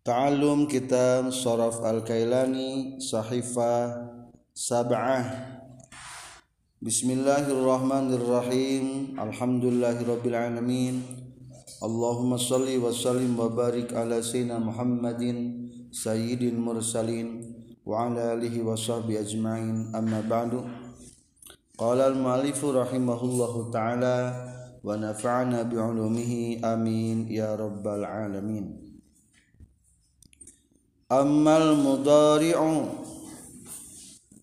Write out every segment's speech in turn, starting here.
Ta'allum kitab Saraf Al-Kailani Sahifah Sab'ah Bismillahirrahmanirrahim Alhamdulillahirrabbilalamin Allahumma salli wa sallim wa barik ala Sayyidina Muhammadin Sayyidil Mursalin Wa ala alihi wa sahbihi ajma'in Amma ba'du Qala al-malifu rahimahullahu ta'ala Wa nafa'ana bi'ulumihi amin Ya rabbal alamin amal mudhari'u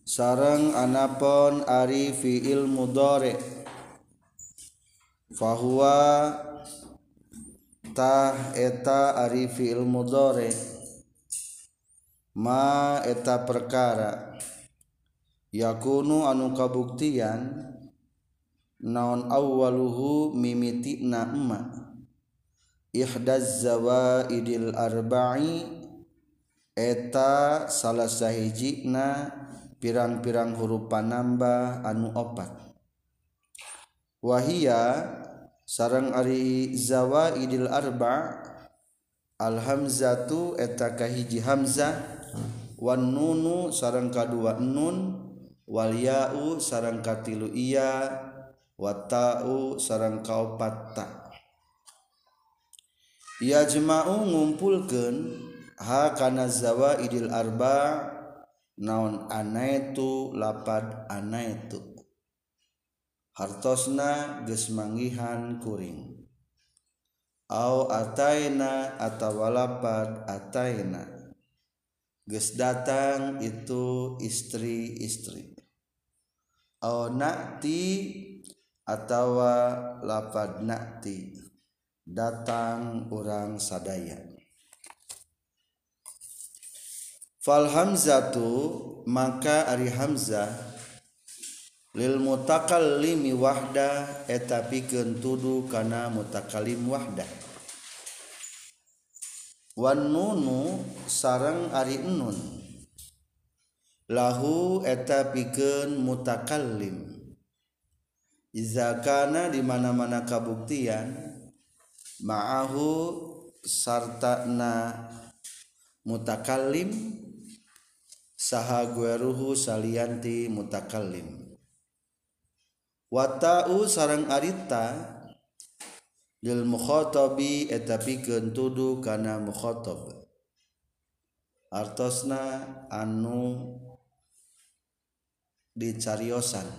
sarang anapon ari fi'il mudhari fahuwa tah eta ari fi'il mudhari ma eta perkara. Yakunu anu kabuktian naon awwaluhu mimiti na emma ihdaz zawaidil arba'i eta salah sahijina pirang-pirang huruf panambah anu opat. Wahia sarang Ari Zawa Idil Arba Alhamzatu etakahiji Hamzah Wan nunu sarang kadua nun wal ya'u sarang katilu iya watau sarang kaopat ia yajma'u ngumpulkan hakana zawa idil arba naon anaitu lapad anaitu. Hartosna geus manggihan kuring. Au ataina atawa lapad ataina. Geus datang itu istri-istri. Au nakti atawa lapad nakti datang orang sadaya. Fal hamzatu maka ari hamzah lil mutakallimi wahda eta pikeun tudu kana mutakallim wahda wan nunu sareng ari nun lahu eta pikeun mutakallim. Iza kana di mana-mana kabuktian ma'ahu sartana mutakallim saha gueruhu salianti mutakallim. Wata'u sarang arita lil mukhotobi etapi gentudu kana mukhotob. Artosna anu dicariosan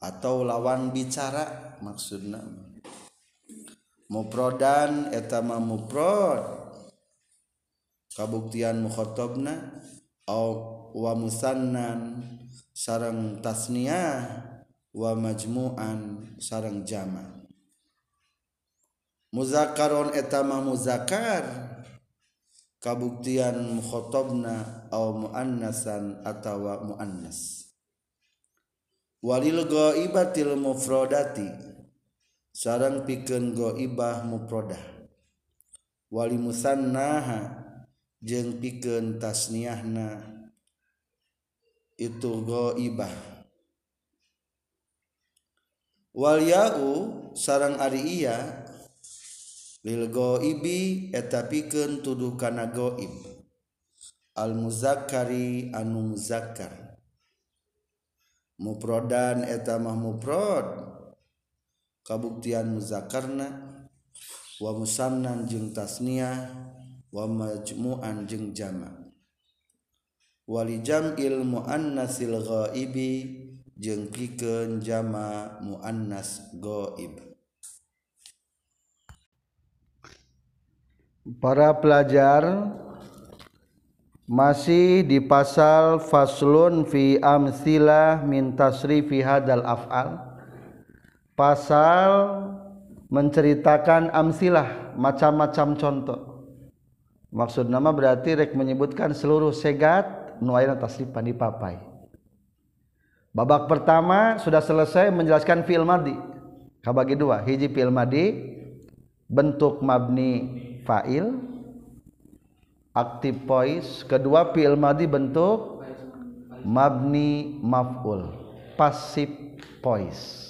atau lawan bicara maksudna. Muprodan etama muprod. Kabuktian mukhatabna au wa musannan sarang tasniyah wa majmu'an sarang jama. Muzakkaron etama muzakkar kabuktian mukhatabna au muannasan atawa muannas. Walil ghaibatil mufradati sarang pikeun ghaibah mufradah. Wali musannaha jeng pikeun tasniahna itu ghaibah. Wal ya'u sarang ari iya lil ghaibi eta pikeun tuduh kana ghaib. Al muzakkari anu muzakkar. Mufrodan eta mah mufrad. Kabuktian muzakkarna. Wa musannan jeung tasniah. Wa majmu'an jeung jama. Wali jam'il muannasil ghaibi jeung pikeun jama muannas ghaib. Para pelajar masih di pasal faslun fi amsilah min tasrifi hadal af'al. Pasal menceritakan amsilah macam-macam contoh maksud nama berarti rek menyebutkan seluruh segat nu aya tasrifan dipapai babak pertama sudah selesai menjelaskan fi'il madi kabagi dua hiji fi'il madi bentuk mabni fa'il aktif pois kedua fi'il madi bentuk mabni maf'ul pasif pois.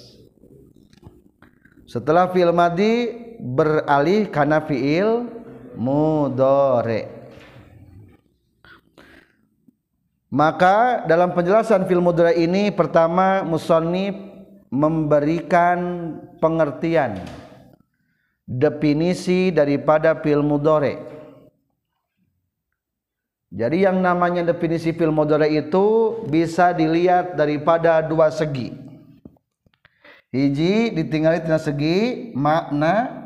Setelah fi'il madi beralih karena fi'il mudore maka dalam penjelasan film mudore ini pertama musonif memberikan pengertian definisi daripada film mudore jadi yang namanya definisi film mudore itu bisa dilihat daripada dua segi. Hiji ditinggali tina segi makna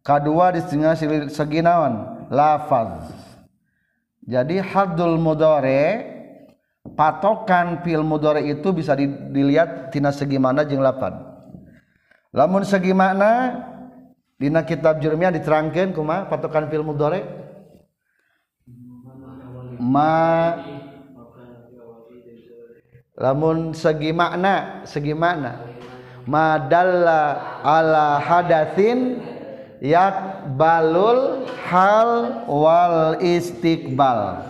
kedua ditinggali segi naon? Lafaz. Jadi hadul mudore patokan fil mudhari itu bisa dilihat tina segi mana jeung lapan lamun segi makna dina kitab jurmiyah diterangkeun kumaha patokan fil mudhari? Ma lamun segi makna segi makna. Madalla ala hadatsin yakbalul hal wal istiqbal.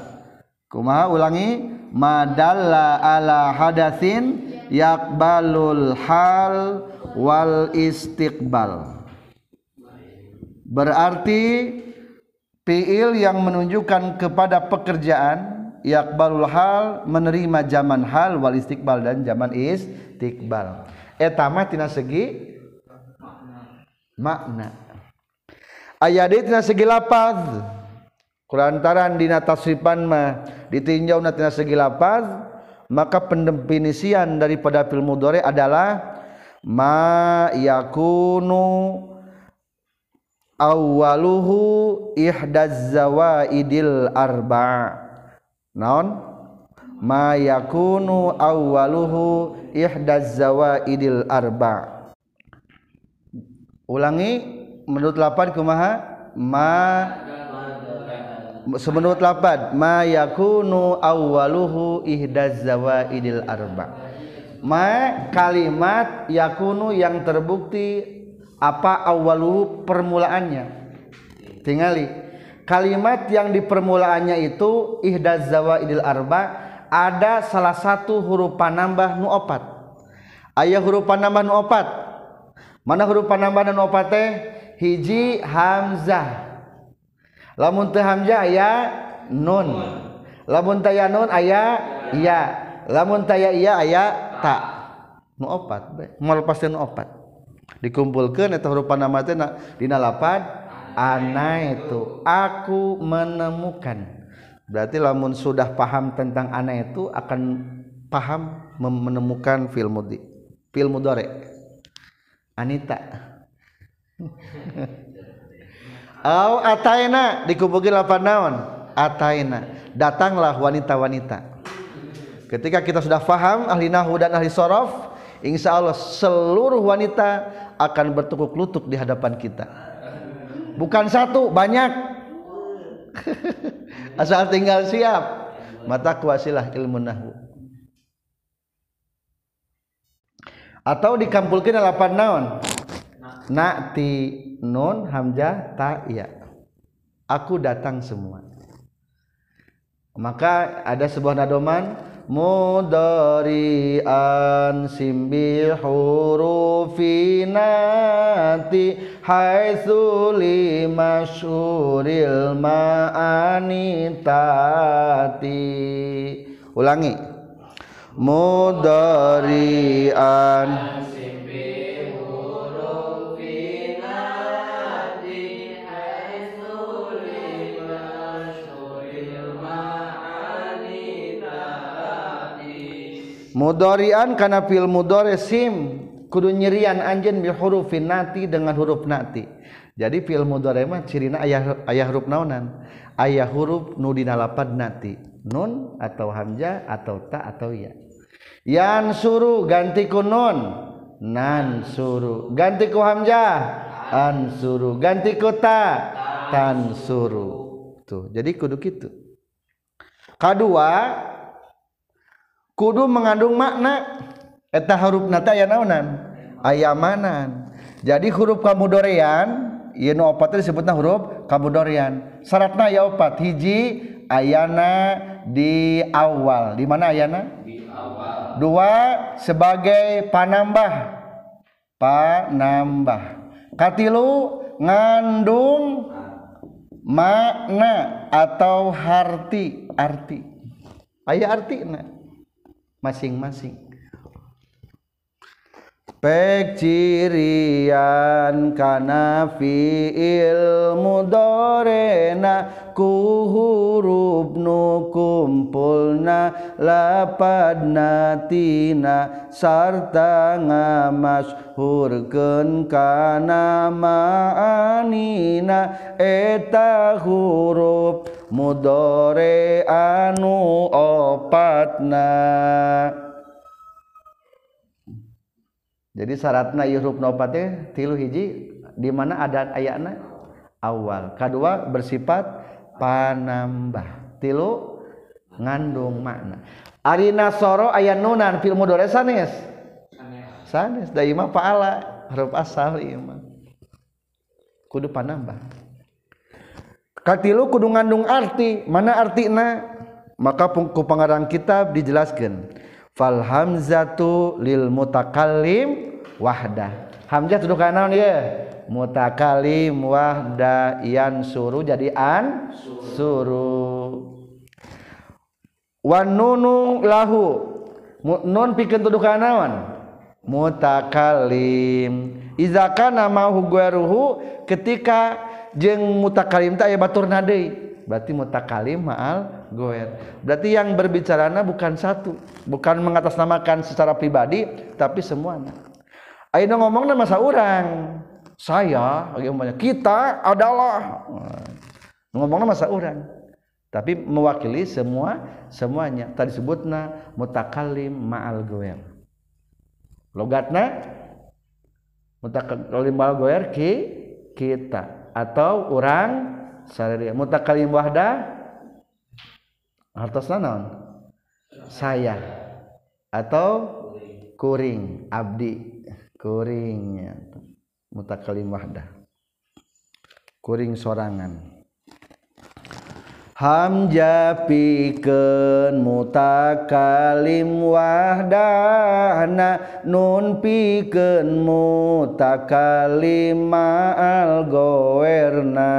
Kumaha ulangi madalla ala hadatsin yakbalul hal wal istiqbal. Berarti fiil yang menunjukkan kepada pekerjaan yakbalul hal menerima zaman hal wal istiqbal dan zaman istiqbal. Etama tina segi makna ayat tina segi lapaz kulantaran dina tasripan mah ditinjau nanti segi lapaz maka pendefinisian daripada fil mudhari adalah ma yakunu awwaluhu ihdaz zawaidil arba. Naon? Ma yakunu awwaluhu ihdaz zawaidil arba. Ulangi menurut lapan kumaha? Ma semenurut lapad ma yakunu awwaluhu ihdaz zawaidil arba. Ma kalimat yakunu yang terbukti apa awaluhu permulaannya? Tingali. Kalimat yang di permulaannya itu ihdaz zawaidil arba ada salah satu huruf panambah nu opat ayah huruf panambah nu opat mana huruf panambah nu opat hiji hamzah. Lamun teu hamzah aya nun. Lamun taya nun aya iya lamun taya iya aya ta. Nu opat pasti nu opat. Dikumpulkeun eta huruf nama teh dina lapad ana itu aku menemukan. Berarti lamun sudah paham tentang ana itu akan paham menemukan fil mudi fil mudore anita au ataina dikubugi lapan naon? Ataina. Datanglah wanita-wanita. Ketika kita sudah faham ahli nahu dan ahli sorof insya Allah seluruh wanita akan bertukuk lutut di hadapan kita. Bukan satu banyak. Asal tinggal siap. Mata kuasilah ilmu nahu. Atau dikampulkan lapan naon nakti nun hamzah ta iya aku datang semua. Maka ada sebuah nadoman mudari'an simbi hurufinati haitsu limasyuril ma'anitati ulangi. Mudari'an mudhari'an kana fil mudhari sim. Kudu nyerian anjeun bi hurufin nati dengan huruf nati. Jadi fil mudhari mah cirina ayah ayah huruf naonan ayah huruf nu dina nati. Nun atau hamzah atau ta atau ya. Yan suru ganti ku nun. Nan suru ganti ku hamzah. An suru ganti ku ta. Tan suru. Tuh jadi kudu gitu. Kedua kudu mengandung makna. Eta huruf nata aya naonan ayamanan. Jadi huruf kamudorean ieu nu opat disebutna huruf kamudorean syaratna ya opat hiji ayana di awal. Di mana ayana? Di awal. Dua sebagai panambah. Panambah. Katilu ngandung makna atau harti. Arti. Ayah arti nah masing-masing. pek cirian kana fiil mudorena ku huruf nu kumpulna lapadna tina sarta ngamashurkeun kana ma'anina eta huruf mudore anu opatna. jadi syaratna ieu huruf teh tilu hiji di mana ada ayatna awal. Kedua bersifat panambah. Tilu ngandung makna. Ari nasoro aya nunan fil mudhari sanes. Sanes. Da imah faala huruf asal imah kudu panambah. Katilu kudu ngandung arti. Mana artina maka ku pengarang kitab dijelaskan fal hamzatu lil mutakallim wahdah hamzah tuduh kana ya mutakalim wahda yan suru jadi an suru. Wan nunu lahu. Nun pikeun tuduh kanaon mutakalim. Iza kana mahu gueruhu ketika jeung mutakalim teh aya baturna deui berarti mutakalim ma'al goer berarti yang berbicarana bukan satu. Bukan mengatasnamakan secara pribadi tapi semuanya Ayo ngomong masa orang saya umpamanya kita adalah ngomongnya masa orang tapi mewakili semua semuanya. Tadi sebutna mutakalim ma'al goer logatna mutakalim ma'al goer ki kita. Atau orang sariri mutakalim wahda hartos naon? Saya. Atau kuring abdi kuring mutakalim wahdah. Kuring sorangan. Hamja pikeun mutakalim wahdahna nun pikeun mutakalim ma'al gowerna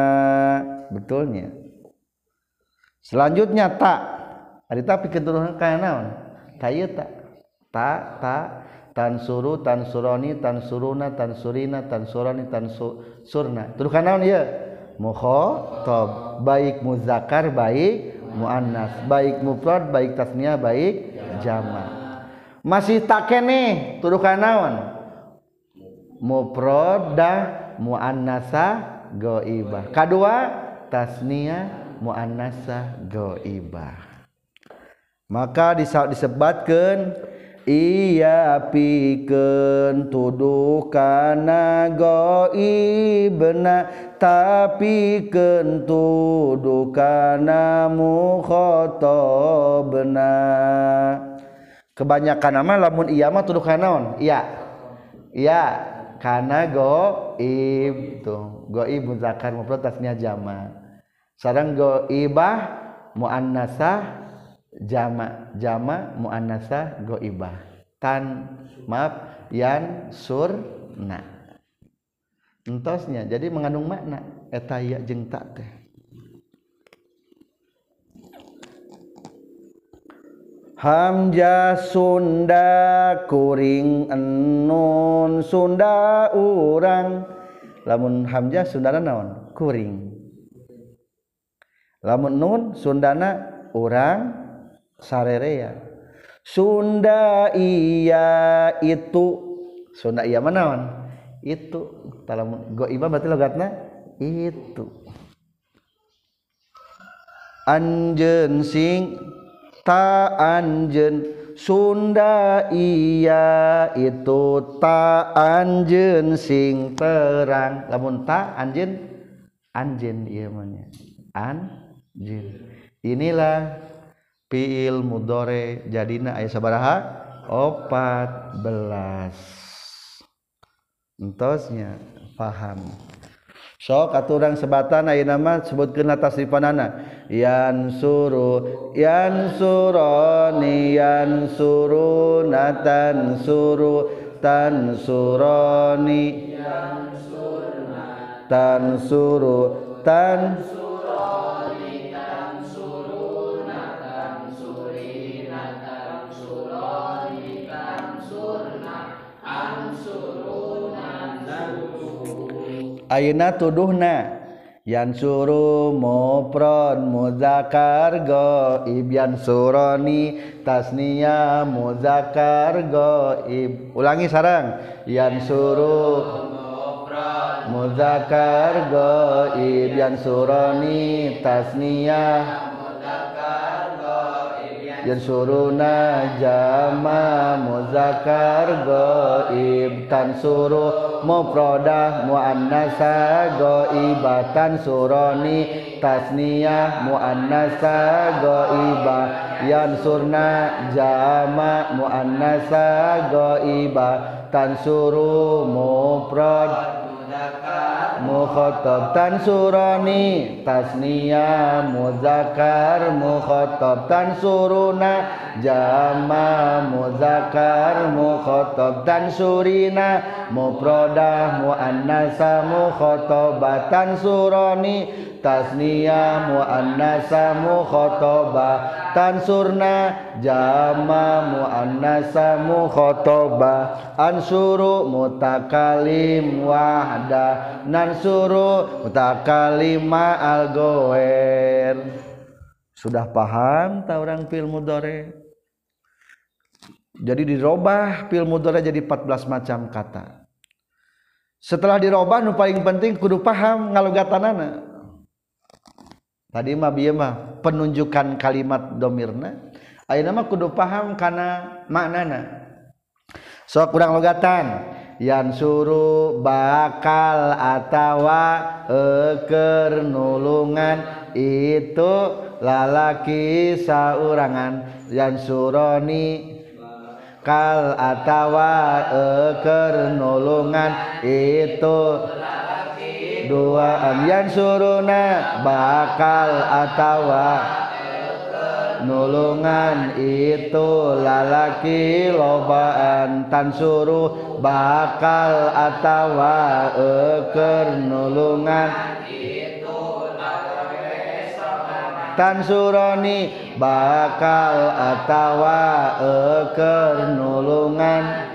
betulnya. Selanjutnya tak ari tapi keturunan kana naon? Ta. Ta ta tansuru tansuroni tansuruna tansurina tansurani tansurna terus naon ieu mukhatab baik muzakkar baik muannas. Baik mufrad baik tasniah baik jama masih tak kene tuduh naon? Mufradah muannasa goibah. Kedua tasniah muannasa goibah. Maka disebutkan Iya piken tuduh kana goibna tapi kentuduh kana mukhotobna kebanyakan nama lamun iya mah tuduh kanaon iya iya kana goib tuh. Goib muzakkar mufrad tasnya jama. Sareng goibah muannasah jama jama muannasah goibah. Tan maaf yan surna entosnya jadi mengandung makna. Eta ya jeung tak teh. Hamzah Sunda kuring enun Sunda urang. Lamun Hamzah Sundana naon? Kuring. Lamun nun Sundana urang sarerea Sunda iya itu. Sunda iya mana itu. Kalau goibah berarti logatna itu. Anjen sing ta anjen Sunda iya itu ta anjen sing terang. Lamun ta anjen anjen iya mana anjen inilah fiil mudore jadina ayat sabaraha? Opat belas. Entosnya paham. Sok aturang sebatan ayo nama sebutkeun tasrifanana yan suru yan suroni yan suru natan suru tan suroni. Tan suru tan Aina tuduhna Yan suruh mopron muzakar goib Yan suroni tasnia muzakar goib. Ulangi sarang Yan suruh muzakar goib Yan suroni tasnia Yan suruna jama muzakar goib tan suruh mufradah muannasa goibatan suroni tasniyah muannasa goiba yan surna jama muannasa suruh mufrad mukhatab tan surani tasniya muzakkar. Mukhatab tan suruna jama muzakkar. Mukhatab tan surina mufradah muannasa mukhatabatan surani tasniya muannasa mukhataba tansurna jama muannasa mukhataba ansuru mutakalim wahda nansuru mutakalim al goer sudah paham tak orang fil mudore jadi dirobah fil mudore jadi 14 macam kata. Setelah dirobah nu paling penting kudu paham ngalogatanana tadi mah bieu mah penunjukan kalimat domirna. Ayeuna mah kudu paham kana maknana. Sok kurang logatan. Yang suruh bakal atawa eker nulungan itu lalaki saurangan. Yang suroni kal atawa eker nulungan itu dua amyan suruna bakal atawa. Nulungan itu lalaki lobaan tan suruh bakal atawa eker nulungan. Tan suroni bakal atawa eker nulungan.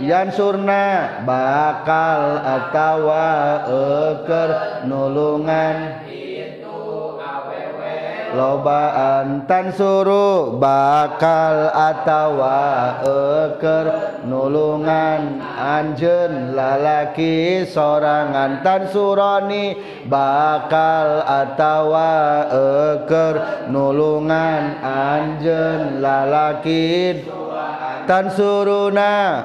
Yan surna bakal atawa eker nulungan. Lobaan tan suruh bakal atawa eker nulungan. Anjen lalaki sorangan tan suroni bakal atawa eker nulungan. Anjen lalaki tan suruna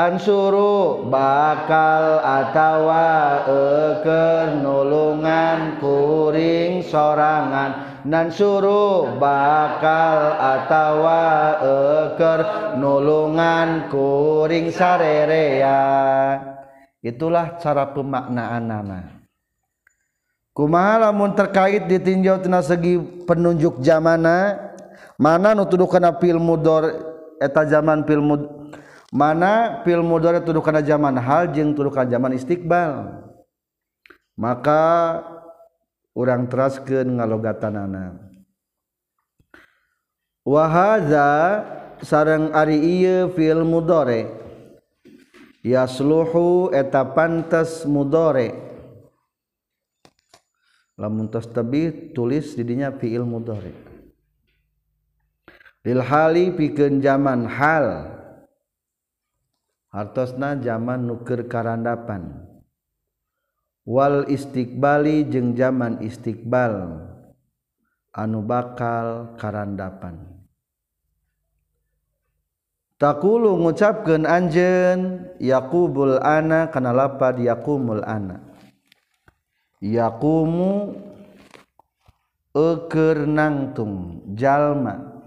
ansuru bakal atawa eker nulungan kuring sorangan. Nan suruh bakal atawa eker nulungan kuring sarerea itulah cara pemaknaan nana kumaha lamun terkait ditinjau tina segi penunjuk zamana? Mana nutuduh kana fil mudor eta zaman fil mudor mana fil mudhari tuduh karena zaman hal jeung tuduh karena zaman istiqbal. Maka urang teraskeun ngalogatanana. Wa hadza sareng ari ieu fil mudore yasluhu eta pantas mudhari. Lamun tos tebih tulis didinya fiil mudhari. Lil hali pikeun zaman hal. hartosna zaman nuker karandapan. Wal istiqbali jeung zaman istiqbal. Anu bakal karandapan. Takulu ngucapkeun anjeun yaqubul ana kana lapad yaqumul ana. Yaqumu eukeur nangtung jalma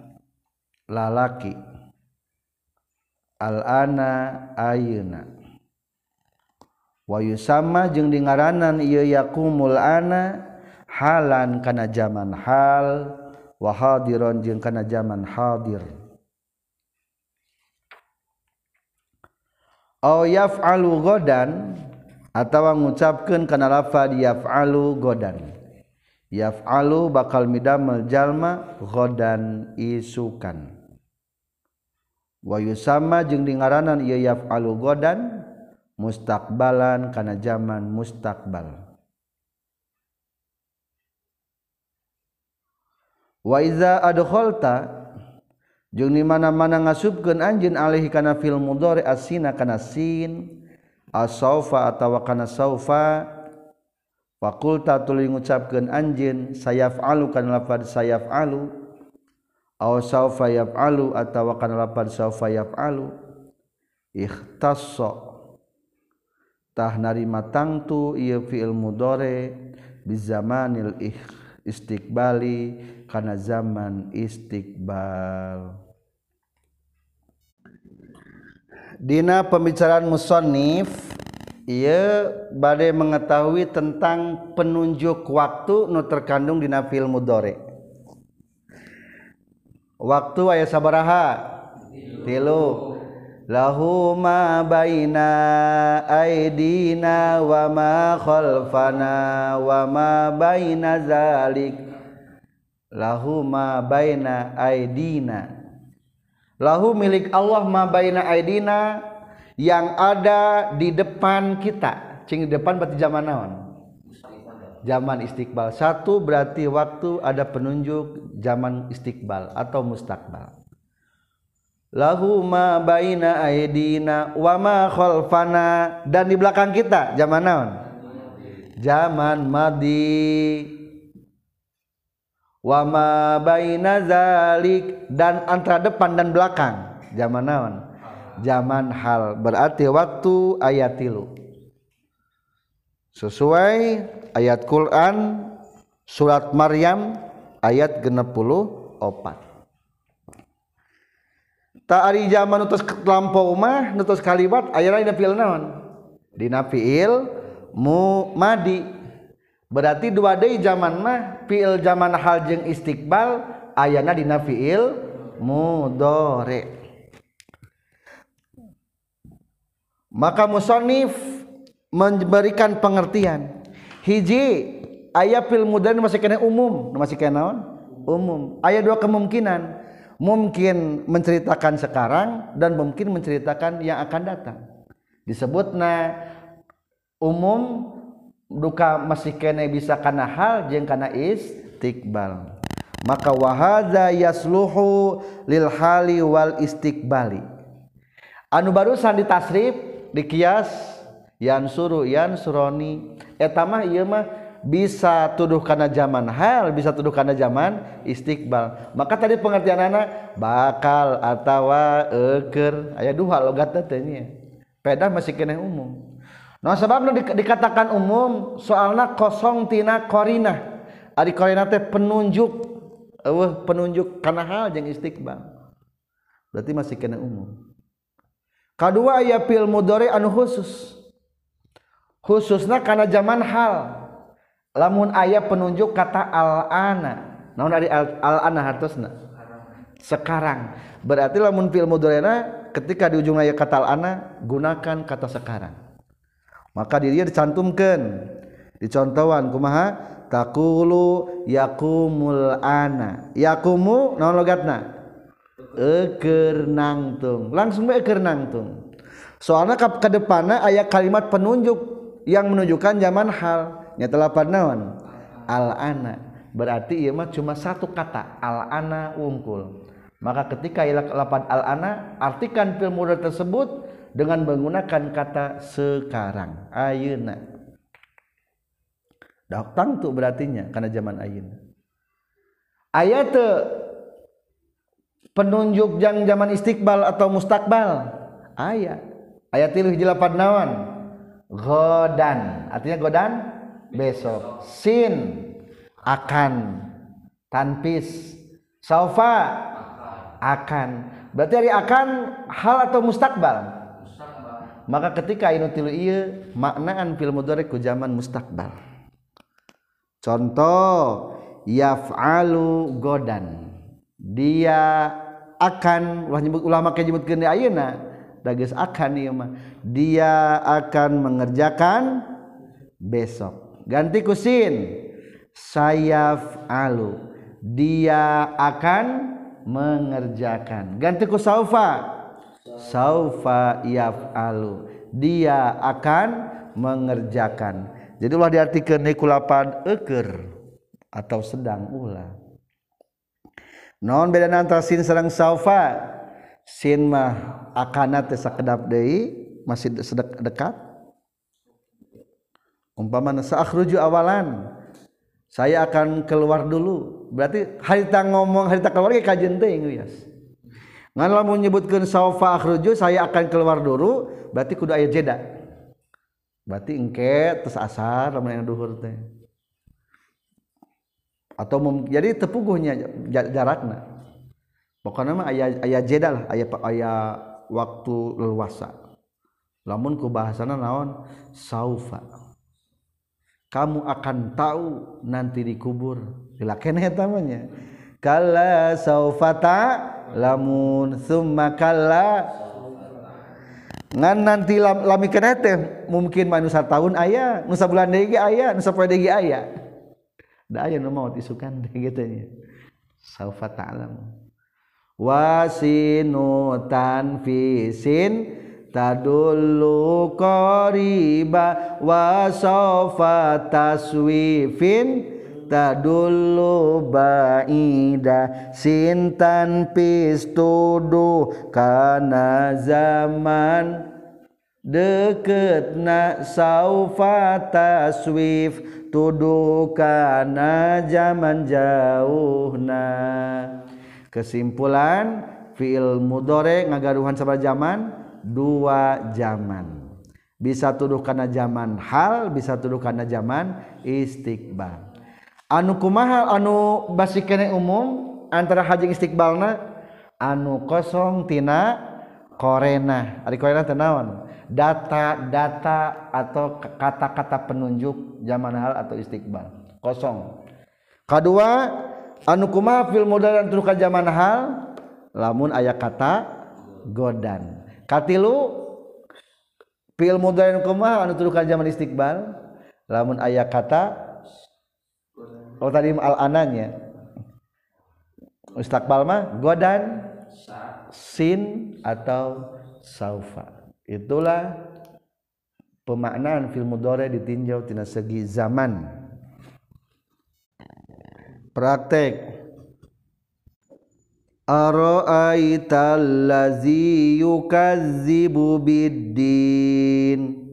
lalaki. al-ana ayeuna. Wayu sama jeung dingaranan ieu yakumul ana halan kana zaman hal wa hadiron jeung kana zaman hadir. Aw yaf'alu godan atawa ngucapkeun kana lafal yaf'alu godan yaf'alu bakal midamel jalma godan isukan. wayu sama jeung dingaranan ieu yaf'alu godan mustaqbalan kana zaman mustaqbal. Wa iza adkhalta jeung di mana-mana ngasubkeun anjeun alih kana fil mudhari asina kana sin asaufa atawa kana saufa fakulta tuluy ngucapkeun anjeun sayaf'alu kana lafaz sayaf'alu. Aw saufa yaf'alu atawa kana lafaz saufa yaf'alu. Ikhtassa tah narima tangtu ieu fi'il mudhari bizamanil istiqbali kana zaman istiqbal. Dina pembicaraan musonif ia badai mengetahui tentang penunjuk waktu nu terkandung di nafil mudore waktu ayat sabaraha. Tilu. Lahu ma baina aidina wa ma khalfana wa ma baina zalik. Lahu ma baina aidina. Lahu milik Allah ma baina aidina yang ada di depan kita. Cing di depan berarti zaman naon zaman istiqbal. Satu berarti waktu ada penunjuk zaman istiqbal atau mustakbal lahu ma baina aidina wa ma khalfana. Dan di belakang kita zaman naon? Zaman madi. Wama baina zalik. Dan antara depan dan belakang zaman naon? Zaman hal. Berarti waktu ayat tilu sesuai ayat Quran surat Maryam ayat 64 tak ari zaman utus lampau mah nutus kalimat ayat dina fiil naon? Dina fiil madi. Berarti dua day zaman mah fiil zaman hal jeng istiqbal ayana dina fiil mudore maka musonif memberikan pengertian hiji ayat fil mudore masih kena umum. Masih kena umum. Ayat dua kemungkinan. Mungkin menceritakan sekarang dan mungkin menceritakan yang akan datang. Disebutnya umum duka masih kene bisa karena hal jeng karena istiqbal. Maka wahada yasluhu lil hali wal istiqbali. Anu barusan ditasrif dikias yan suru yan suroni etama iya mah bisa tuduh karena zaman hal bisa tuduh karena zaman istiqbal maka tadi pengertian anak bakal atau eker ayat dua logat tanya peda masih kena umum Nah sebab dikatakan umum soalnya kosong tina korina. Ari korina teh penunjuk, uh, penunjuk karena hal yang istiqbal. Berarti masih kena umum. Kedua ayat pil mudore anu khusus. Khususnya karena zaman hal. Lamun ayat penunjuk kata al-ana. Namun dari al-ana hartosna. Sekarang. Berarti lamun pil mudorena ketika di ujung ayat kata al-ana gunakan kata sekarang maka dirinya dicantumkan dicontohan kumaha takulu yakumul ana yakumu naon logatna eker nangtung langsung eker nangtung soalnya ke depannya ayat kalimat penunjuk yang menunjukkan zaman hal. Nyata lapan naon? Al ana. Berarti iya mah cuma satu kata al ana wungkul. Maka ketika lapan al ana artikan film tersebut dengan menggunakan kata sekarang. Ayeuna. Datang tuh berartinya karena zaman ayeuna. Ayat penunjuk jang zaman istiqbal atau mustakbal ayat ayat tilu jelapan nawan godan. Artinya godan? Besok. Sin. Akan. Tanpis. Saufa? Akan. Berarti hari akan hal atau mustakbal maka ketika ini tilu iya maknaan fil mudhari ku zaman mustakbal contoh yaf'alu godan. Dia akan ulah nyebut ulama kayak nyebutkeun di ayeuna da geus akan ieu mah. Dia akan mengerjakan besok. Ganti kusin. Sayaf'alu dia akan mengerjakan. Ganti ku saufa. Saufa yaf'alu dia akan mengerjakan. Jadi ulah diartikan nikulapan eker atau sedang ulah. Non beda antara sin sareng saufa sin mah akana teh sakedap deui masih sedek dekat. Umpama sa'akhruju awalan saya akan keluar dulu. Berarti harita ngomong harita keluar ge kajen teuing wias ngan lamun nyebutkeun saufa akhruju saya akan keluar dulu berarti kudu aya jeda. Berarti engke terus asar lamun aya duhur teh. Atau jadi tepuguhnya jarakna pokoknya mah aya aya jeda lah aya aya waktu leluasa. Lamun ku bahasana naon? Saufa. Kamu akan tahu nanti dikubur dilakene tamanya kala saufata lamun summa kala ngan nanti lam, lami kena teh mungkin manusia tahun ayah nusa bulan deui ayah nusa poe deui ayah. Da aya nu maot isukan gitu nya. Saufa ta'lam wasinutan fisin tadullu qariba wa sofa taswifin tadullu baida sintan pistudu kana zaman deket na saufa taswif tudu kana zaman jauhna kesimpulan fiil mudore ngagaruhan sabar zaman dua zaman. Bisa tuduh karena zaman hal bisa tuduh karena zaman istiqbal. Anu kumaha anu basi kene umum antara haji istiqbalna anu kosong tina korena. Ari korena tenawan data-data atau kata-kata penunjuk zaman hal atau istiqbal. Kosong. Kedua anu kumaha fil modal dan tuduh zaman hal lamun ayat kata godan. Katilu fil mudhari kumaha anu tuduhkan zaman istiqbal lamun aya kata oh tadi al ananya istiqbal mah godan sin atau saufa. Itulah pemaknaan fil mudhari ditinjau tina segi zaman praktek. Ara'aital ladzi yukazzibu biddin.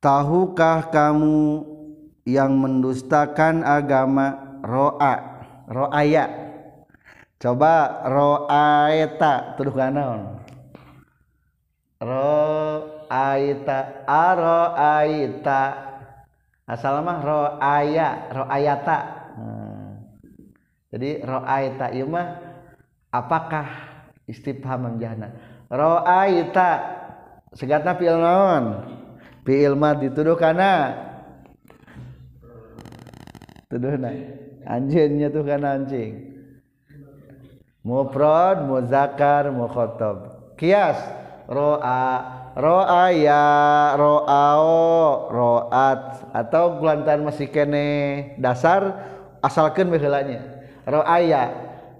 Tahukah kamu yang mendustakan agama ro'a ro'aya? Coba ro'aita tuduh kanaon ro'aita aro'aita asal mah roaya roayata hmm. jadi roaita ieu mah apakah istifham jahana roaita segatna fi'il naon? Fi'il mad dituduh kana tuduhna. Anjeunnya tuh kana anjing. Mufrad muzakkar mukhatab. Kias roa ro'aya ro'ao ro'at. Atau kulantan masih kene dasar asalkan baheulanya roaya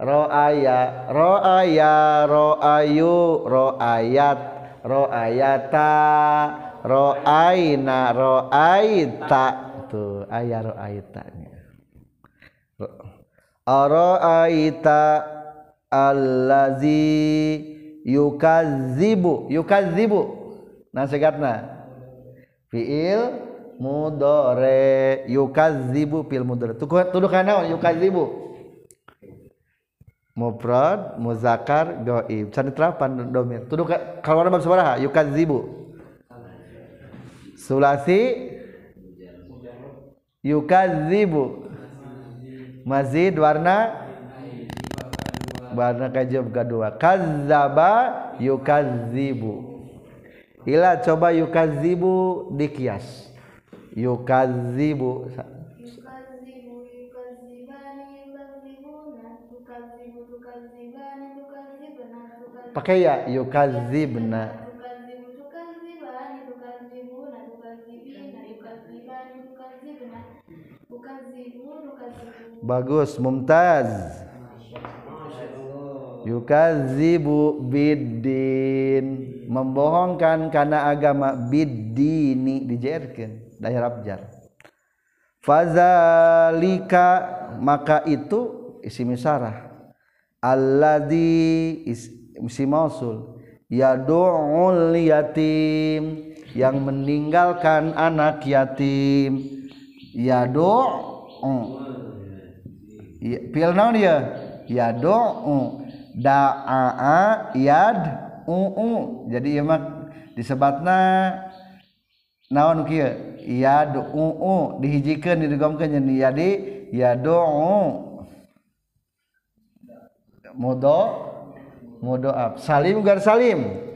roaya roaya roayu roayat roayata roaina roaita. Tuh ayah roaitanya. Roaita allazi yukazibu yukazibu nah segatna fiil mudore yukazibu fil mudore tuduh kana yukazibu mufrad muzakkar gaib can terapan domir tuduh kalau bab sabaraha yukadzibu. Sulasi? Yukadzibu. Mazid warna? Warna kajib kedua kadzaba yukadzibu ila coba yukadzibu dikias. Tukadzibuna pakai ya yukadzibna tukadzibu tukadzibani yukadzibu biddin. Membohongkan karena agama biddini dijerkeun daya abjar fazalika maka itu isim sarah alladzi is- isim mausul. Yad'ul yatim yang meninggalkan anak yatim. Yad'u Ya, Fi'il naon dia? Yad'u. da'a yad u'u. Jadi ieu disebutna naon kieu? Yad'u dihijikeun didegomkeun jadi yadi yad'u mudo mudoab salim gar salim?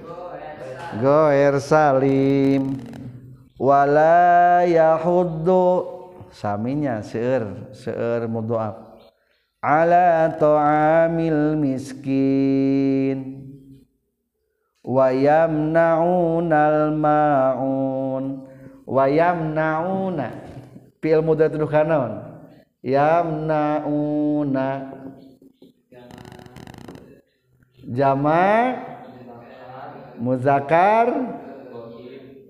Goer salim. Wala yahuddu. Saminya seueur seueur mudoab ala ta'amil miskin. Wa yamna'unal ma'un wa yamna'una. Fi'il mudhari tuduh kanaon yamna'una. Jama. Muzakkar.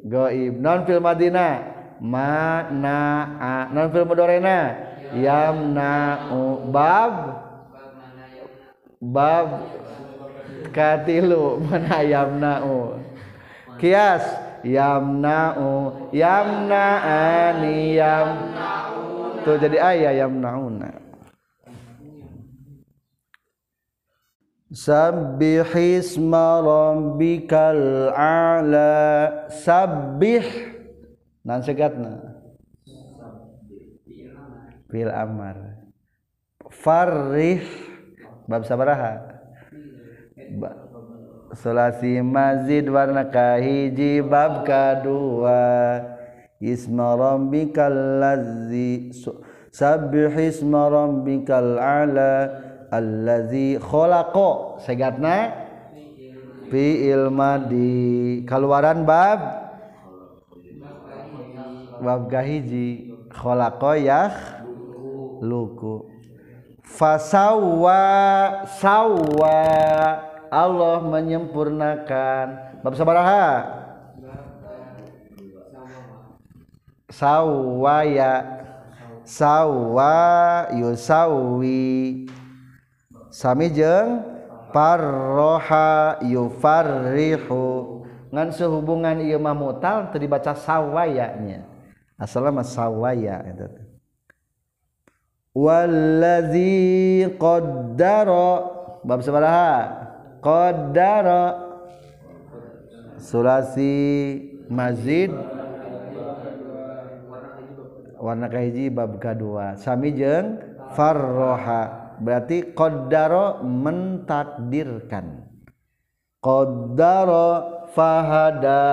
Goib. Non fil madina ma na a. Non fil mudorena yamna'u bab? Bab. Katilu mana yamna'u kias. Yamna'u yamna'ani yam tuh jadi ayah yamna'una Sabbih isma rabbikal a'la. Sabbih. Nan segatna Fil amar. Farrih Bab sabaraha? Ba, Sulasi mazid warna kahiji Bab kedua. Isma rabbikal ladzi Sabbih isma rabbikal a'la Allazi khalaqa. Segatna? Fi'il madi. Keluaran bab? Bab gahiji khalaqa yah luku fasawwa sawwa Allah menyempurnakan. Bab sabaraha sawaya sawwa yusawi sami jeung parroha yufarrihu ngan sehubungan ieu mah mutal teu dibaca sawayanya asalna mah sawaya eta wallazi qaddara. Bab sabaraha qaddara. Sulasi mazid warna kahiji bab kadua sami jeung farroha. Berarti qaddara mentakdirkan. Qaddara fahada.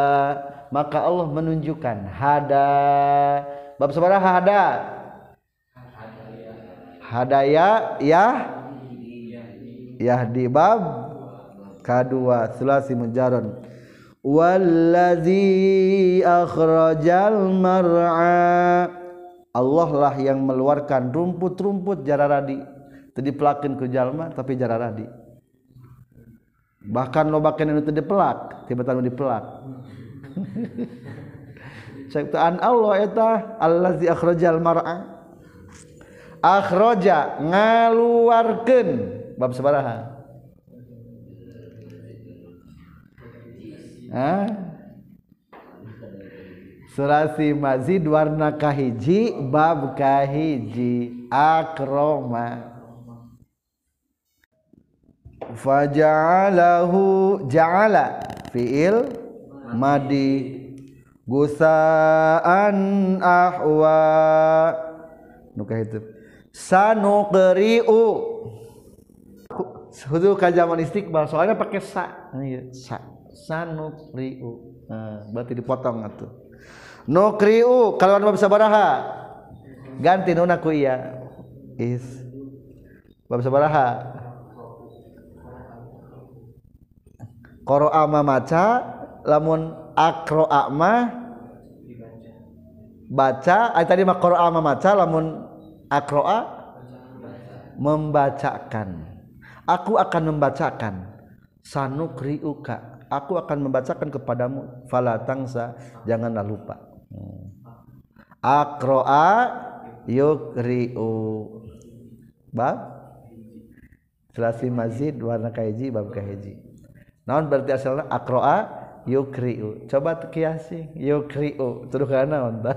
Maka Allah menunjukkan hada. Bab sabaraha hada hadaya ya yahdi bab kadua sulasi mujarrad wallazi akhrajal mar'a. Allah lah yang meluarkan rumput-rumput jararadi. Teu dipelakeun ku jalma tapi jararadi. Bahkan lobakeun anu teu dipelak tiba-tiba dipelak ciptaan Allah eta allazi akhrajal mar'a akhraja ngaluarkeun. Bab sabaraha Hah? Surasi mazid warna kahiji bab kahiji. Akroma. Faja'alahu ja'ala fi'il madi gusaan ahwa. Nukah itu sanuqri'u Kudu ka zaman istiqbal soalnya pakai sa. Iya, sa. Sanukriu. Nah, berarti dipotong atuh. Nukriu kalau bab sabaraha. Ganti nuna ku iya. Is. Bab sabaraha. Qara'a ma maca lamun aqra'a ma baca ay tadi mah qara'a ma maca lamun aqra'a membacakan. Aku akan membacakan. Sanukriuka. Aku akan membacakan kepadamu. Fala tangsa. Janganlah lupa. Aqra'a yukriu. Bab? Selasi mazid warna kahiji bab kahiji naon berarti asalnya? Akroa yukriu. Coba kiasi. Yukriu. Terus karena naon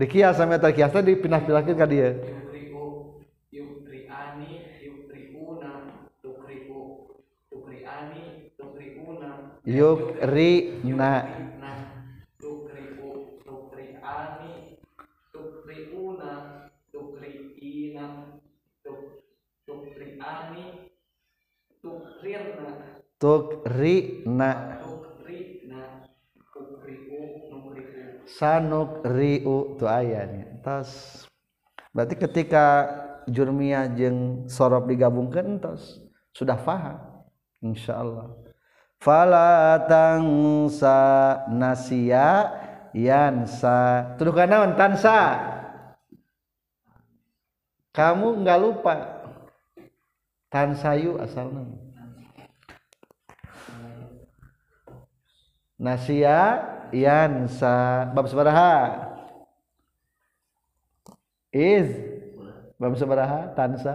dikias sampai terkias tadi pindah pilahkan ke dia. Yukrina. Tukrina sanuk riu tu ayatnya tas berarti ketika jurmiyah jeng sorob digabungkan tas sudah faham insyaallah. Fala tangsa nasia yansa. Tuduh naon tansa? Kamu nggak lupa. Tansayu asalnya nasia yansa bab sabaraha is bab sabaraha tansa.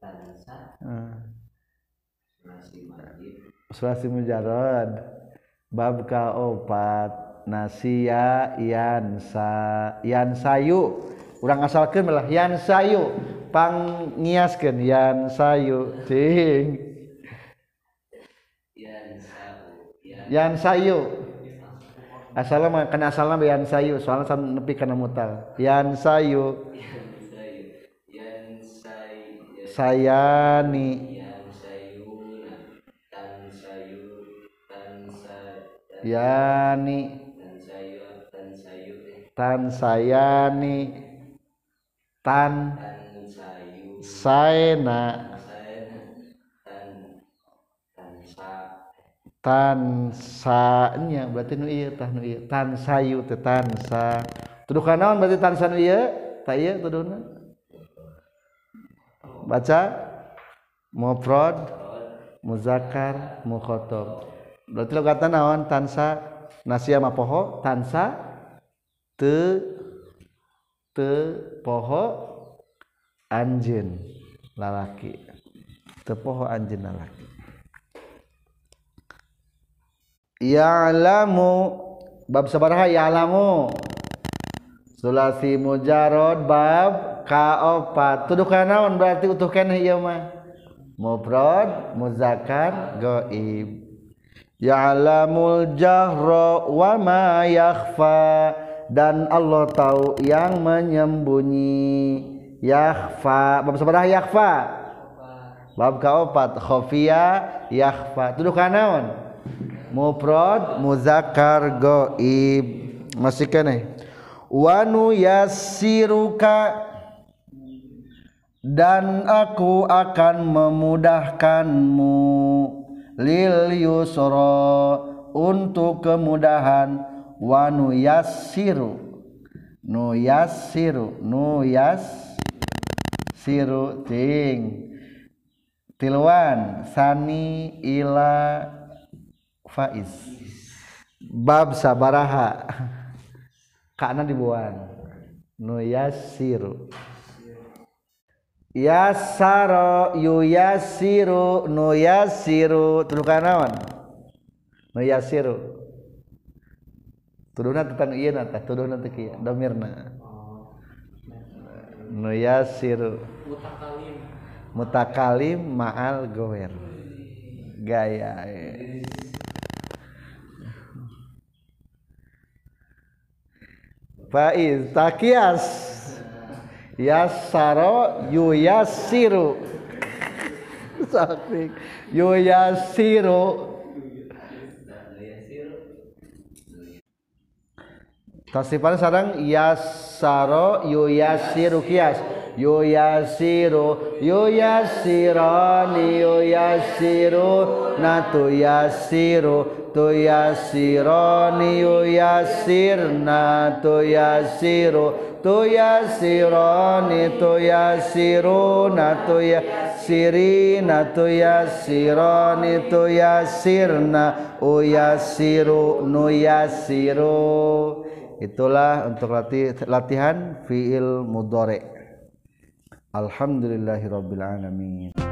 Tansa. Hmm. surasi mujarad bab kaopat nasia yansa yansayu urang asalkeun malah yansayu pangiaskeun yansayu ting yan sayu asal mah kena asal mah yan sayu. Soalnya sam nepi kana mutal. Yan sayu. Sayani. Yani. Tan sayani. Tan saena tansanya berarti nu iya tah nu iya tansayu teh tansa tuduh kanaon berarti tansa nu iya tak iya tuduhna baca. Mufrad muzakkar mukhatab. Berarti lo kata naon? Tansa nasia ma poho. Tansa te te poho anjin lalaki. Te poho anjin lalaki. Ya'lamu. Bab sabaraha ya'lamu. Sulasi mujarad bab kaopat. Tuduh kana naon? Berarti utuh keneh ieu mah mufrad muzakkar gaib ya'lamul jahra wa ma yakhfa. Dan Allah tahu yang menyembunyi. Yakhfa. Bab sabaraha yakhfa. Bab kaopat. Khafiya yakhfa. Tuduh kana naon mufrad muzakkar gaib masih kene? Wanu yassiruka dan aku akan memudahkanmu. Lil yusra. Untuk kemudahan. Wanu yassiru nu yassiru nu yas siru ting. Tilwan sani ila faiz. Bab sabaraha. Kana dibuang nu yasiru. Yasaro yu yasiru nu yasiru. Tuduh kanaon nu yasiru. Tuduna tentang ieu na teh tuduna teh kieu domirna. Nu yasiru. Mutakalim. Mutakalim ma'al gower. Gaya faiz takias. Yasaro yuyasiru sakit yuyasiru Tasipan sarang yasaro yuyasiru kias yuyasiru yuyasirani yuyasiru natu yasiru tu yasirani yuyasirna tu yasiru tu yasirani tu yasiruna tu yasirina tu yasirani tu yasirna uyasiru nuyasiru. Itulah untuk latih, latihan fiil Alhamdulillahi Rabbil Alamin